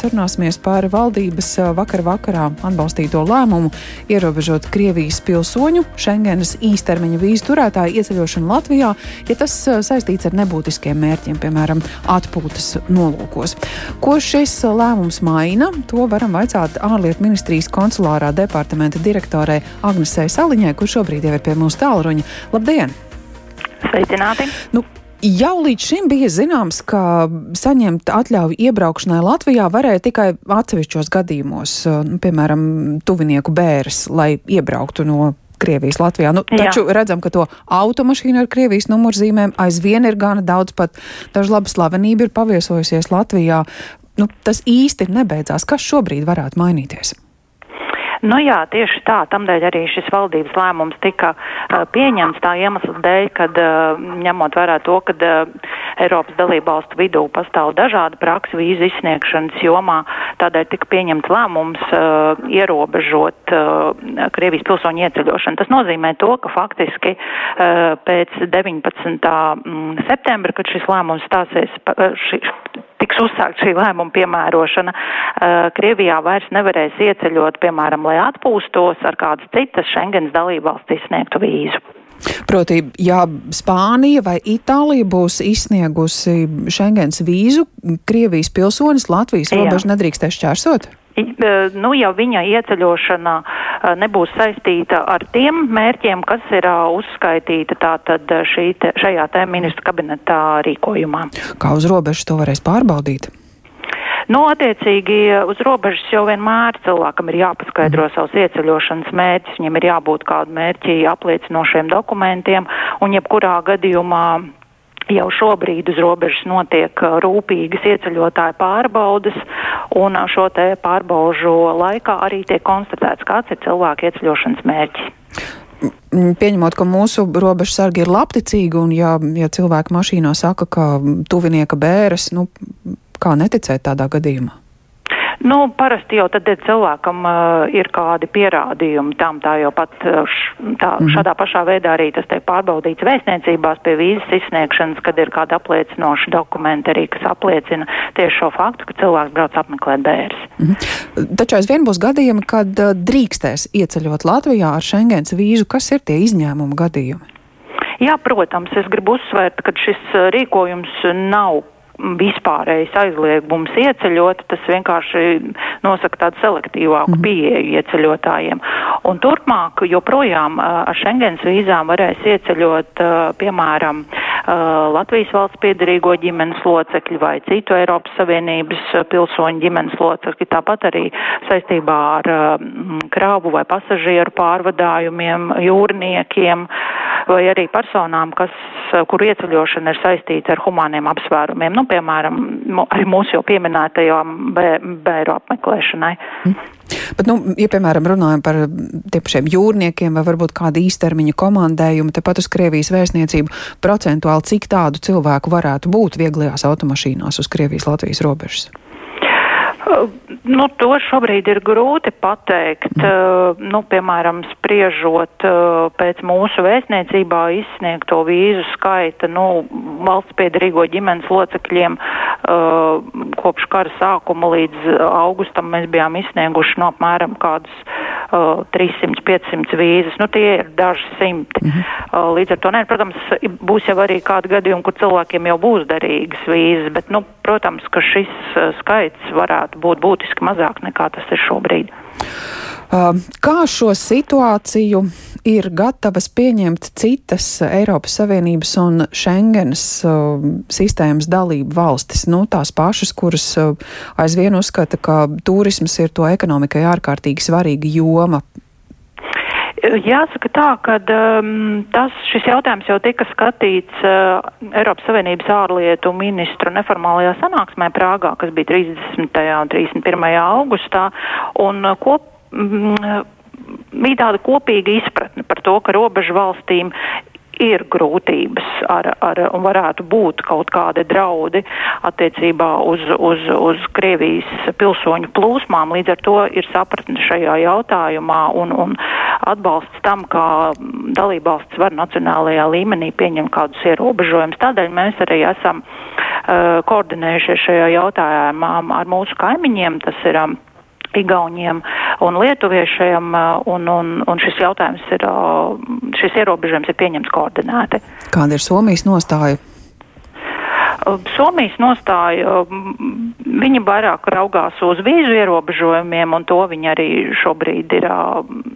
Sarunāsimies par valdības vakar vakarā atbalstīto lēmumu ierobežot Krievijas pilsoņu Schengenas īstermiņa vīzu turētāju ieceļošanu Latvijā, ja tas saistīts ar nebūtiskiem mērķiem, piemēram, atpūtas nolūkos. Ko šis lēmums maina, to varam vaicāt ārlietu ministrijas konsulārā departamenta direktorei Agnesei Saliņai, kur šobrīd jau ir pie mūsu tālruņa. Labdien! Sveicināti! Nu, Jau līdz šim bija zināms, ka saņemt atļauju iebraukšanai Latvijā varēja tikai atsevišķos gadījumos, nu, piemēram, tuvinieku bērns, lai iebrauktu no Krievijas Latvijā. Nu, taču Jā. redzam, ka to automašīnu ar Krievijas numurzīmēm aizvien ir gana daudz, pat dažu labu slavenību ir paviesojusies Latvijā. Nu, tas īsti nebeidzās. Kas šobrīd varētu mainīties? Nu jā, tieši tā, tamdēļ arī šis valdības lēmums tika uh, pieņemts tā iemesla dēļ, kad uh, ņemot vērā to, ka uh, Eiropas dalībvalstu vidū pastāv dažāda praksa vīzu izsniegšanas jomā, tādēļ tika pieņemts lēmums uh, ierobežot uh, Krievijas pilsoņu ieceļošanu. Tas nozīmē to, ka faktiski uh, pēc 19. Mm, septembra, kad šis lēmums stāsies, uh, ši, tiks uzsākt šī lēmuma piemērošana, uh, Krievijā vairs nevarēs ieceļot, piemēram, lai atpūstos ar kādas citas Schengens dalībvalsts izsniegtu vīzu. Proti, ja Spānija vai Itālija būs izsniegusi Schengens vīzu, Krievijas pilsonis Latvijas robežu nedrīkstēs šķērsot? Nu, ja viņa ieceļošana nebūs saistīta ar tiem mērķiem, kas ir uzskaitīti tātad šī te, šajā te ministru kabinetā rīkojumā. Kā uz robežas to varēs pārbaudīt? Nu, attiecīgi uz robežas jau vienmēr cilvēkam ir jāpaskaidro mm. savus ieceļošanas mērķus, viņam ir jābūt kādu mērķi apliecinošiem dokumentiem, un jebkurā gadījumā Jau šobrīd uz robežas notiek rūpīgas ieceļotāju pārbaudas, un šo te pārbaužu laikā arī tiek konstatēts, kāds ir cilvēku ieceļošanas mērķis. Pieņemot, ka mūsu robežsargi ir labticīgi, un ja, ja cilvēki mašīnā saka, ka tuvinieka bēres, nu, kā neticēt tādā gadījumā? Nu, parasti jau tad cilvēkam uh, ir kādi pierādījumi tam, tā jau pat uh, š, tā, mm -hmm. šādā pašā veidā arī tas tiek pārbaudīts vēstniecībās pie vīzas izsniegšanas, kad ir kādi apliecinoši dokumenti arī, kas apliecina tieši šo faktu, ka cilvēks brauc apmeklēt bērns. Mm -hmm. Taču aizvien būs gadījumi, kad drīkstēs ieceļot Latvijā ar Schengens vīzu. Kas ir tie izņēmuma gadījumi? Jā, protams, es gribu uzsvērt, ka šis rīkojums nav vispārējais aizliegums ieceļot, tas vienkārši nosaka tādu selektīvāku mm. pieeju ieceļotājiem. Un turpmāk joprojām ar Schengens vīzām varēs ieceļot, piemēram, Latvijas valsts piedarīgo ģimenes locekļi vai citu Eiropas Savienības pilsoņu ģimenes locekļi, tāpat arī saistībā ar krāvu vai pasažieru pārvadājumiem, jūrniekiem vai arī personām, kas, kuru ieceļošana ir saistīta ar humāniem apsvērumiem. Nu, piemēram, arī mūsu jau pieminētajām bēru apmeklēšanai. Mm. Bet, nu, ja, piemēram, runājam par tiem pašiem jūrniekiem vai varbūt kādu īstermiņa komandējumu, tepat uz Krievijas vēstniecību, procentuāli cik tādu cilvēku varētu būt vieglajās automašīnās uz Krievijas-Latvijas robežas? Nu, to šobrīd ir grūti pateikt. Mm. Nu, piemēram, spriežot pēc mūsu vēstniecībā izsniegto vīzu skaita, nu, valsts piedarīgo ģimenes locekļiem kopš kara sākuma līdz augustam mēs bijām izsnieguši no apmēram kādus 300-500 vīzas. Nu, tie ir daži simti. Mm -hmm. Līdz ar to, ne, protams, būs jau arī kādi gadījumi, kur cilvēkiem jau būs derīgas vīzas, bet, nu, protams, ka šis skaits varētu būt būtiski mazāk nekā tas ir šobrīd. Kā šo situāciju ir gatavas pieņemt citas Eiropas Savienības un Schengenas uh, sistēmas dalību valstis? Nu, tās pašas, kuras uh, aizvien uzskata, ka turisms ir to ekonomikai ārkārtīgi svarīga joma. Jāsaka tā, ka um, tas, šis jautājums jau tika skatīts uh, Eiropas Savienības ārlietu ministru neformālajā sanāksmē Prāgā, kas bija 30. un 31. augustā, un uh, kop, mm, bija tāda kopīga izpratne par to, ka robežu valstīm ir grūtības ar, ar, un varētu būt kaut kādi draudi attiecībā uz, uz, uz Krievijas pilsoņu plūsmām. Līdz ar to ir sapratne šajā jautājumā un, un atbalsts tam, kā dalībvalsts var nacionālajā līmenī pieņemt kādus ierobežojumus. Tādēļ mēs arī esam uh, koordinējušies šajā jautājumā ar mūsu kaimiņiem. Tas ir um, Igauniem un Lietuviešiem, un, un, un šis jautājums ir, šis ierobežojums ir pieņemts koordinēti. Kāda ir Somijas nostāja? Somijas nostāja, viņi vairāk raugās uz vīzu ierobežojumiem, un to viņi arī šobrīd ir,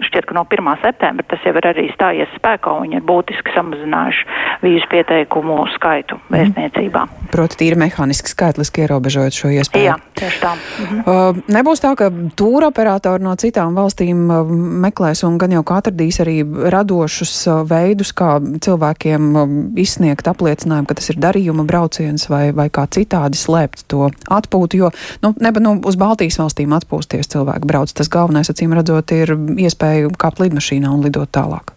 šķiet, ka no 1. septembra tas jau ir arī stājies spēkā, un viņi ir būtiski samazinājuši vīzu pieteikumu skaitu mhm. vēstniecībā. Mm. Proti, tīri mehāniski skaitliski ierobežojot šo iespēju. Jā, tieši tā. Mhm. Uh, nebūs tā, ka tūra operatori no citām valstīm meklēs un gan jau atradīs arī radošus veidus, kā cilvēkiem izsniegt apliecinājumu, ka tas ir darījuma brauciens vai, vai kā citādi slēpt to atpūtu, jo nu, neba, nu, uz Baltijas valstīm atpūsties cilvēki brauc. Tas galvenais, acīm redzot, ir iespēja kāpt lidmašīnā un lidot tālāk.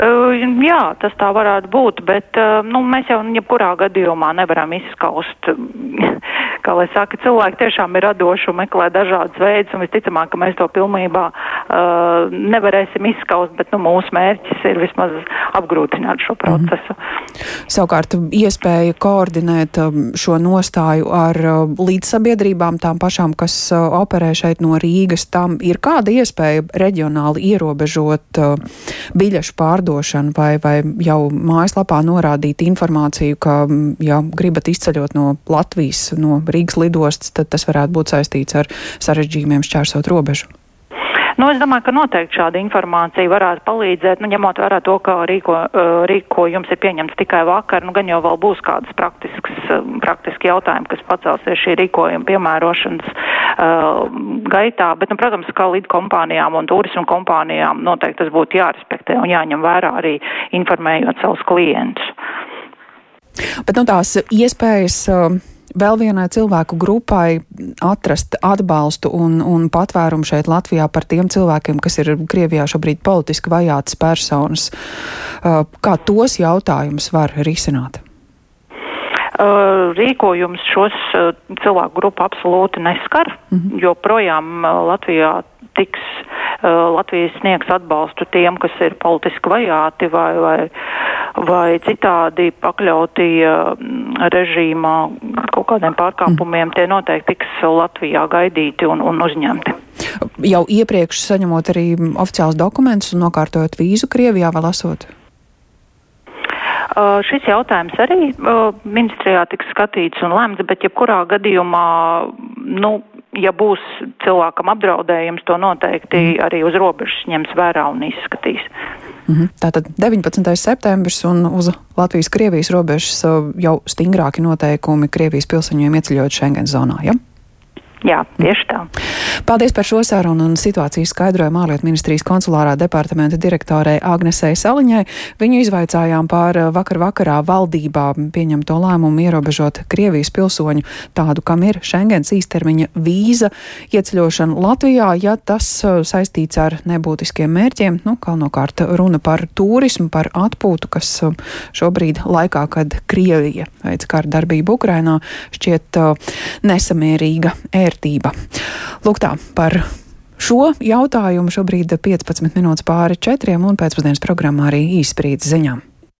Uh, jā, tas tā varētu būt, bet uh, nu, mēs jau jebkurā gadījumā nevaram izskaust kā lai saka, cilvēki tiešām ir radoši un meklē dažādas veidus, un visticamāk, ka mēs to pilnībā uh, nevarēsim izskaust, bet nu, mūsu mērķis ir vismaz apgrūtināt šo mhm. procesu. Mm. Savukārt, iespēja koordinēt um, šo nostāju ar uh, līdzsabiedrībām, tām pašām, kas uh, operē šeit no Rīgas, tam ir kāda iespēja reģionāli ierobežot uh, biļešu pārdošanu vai, vai jau mājaslapā norādīt informāciju, ka, ja gribat izceļot no Latvijas, no Rīgas lidostas, tad tas varētu būt saistīts ar sarežģījumiem šķērsot robežu. Nu, es domāju, ka noteikti šāda informācija varētu palīdzēt, nu, ņemot vērā to, ka rīko, rīkojums ir pieņemts tikai vakar, nu, gan jau vēl būs kādas praktiskas, praktiski jautājumi, kas pacelsies šī rīkojuma piemērošanas uh, gaitā, bet, nu, protams, kā līdz kompānijām un turismu kompānijām noteikti tas būtu jārespektē un jāņem vērā arī informējot savus klientus. Bet, nu, tās iespējas. Uh vēl vienai cilvēku grupai atrast atbalstu un, un patvērumu šeit Latvijā par tiem cilvēkiem, kas ir Krievijā šobrīd politiski vajātas personas. Kā tos jautājumus var risināt? Rīkojums šos cilvēku grupu absolūti neskar, mm -hmm. jo projām Latvijā tiks Latvijas sniegs atbalstu tiem, kas ir politiski vajāti vai, vai vai citādi pakļauti režīmā kaut kādiem pārkāpumiem, tie noteikti tiks Latvijā gaidīti un, un uzņemti. Jau iepriekš saņemot arī oficiāls dokumentus un nokārtojot vīzu Krievijā vēl esot? Uh, šis jautājums arī uh, ministrijā tiks skatīts un lemts, bet jebkurā gadījumā, nu, ja būs cilvēkam apdraudējums, to noteikti mm. arī uz robežas ņems vērā un izskatīs. -hmm. Tātad 19. septembris un uz Latvijas-Krievijas robežas jau stingrāki noteikumi Krievijas pilsoņiem ieceļot Schengen zonā. Ja? Jā, tieši tā. Paldies par šo sarunu un situācijas skaidrojumu ārlietu ministrijas konsulārā departamenta direktorei Agnesei Saliņai. Viņu izvaicājām par eh, vakar vakarā valdībā pieņemto lēmumu ierobežot Krievijas pilsoņu tādu, kam ir Schengens īstermiņa vīza ieceļošana Latvijā, ja tas eh, saistīts ar nebūtiskiem mērķiem. Nu, galvenokārt runa par turismu, par atpūtu, kas eh, šobrīd laikā, kad Krievija veic kara darbību Ukrainā, šķiet nesamērīga vērtība. Lūk tā par šo jautājumu šobrīd 15 minūtes pāri četriem un pēcpusdienas programmā arī īsprīdz ziņām.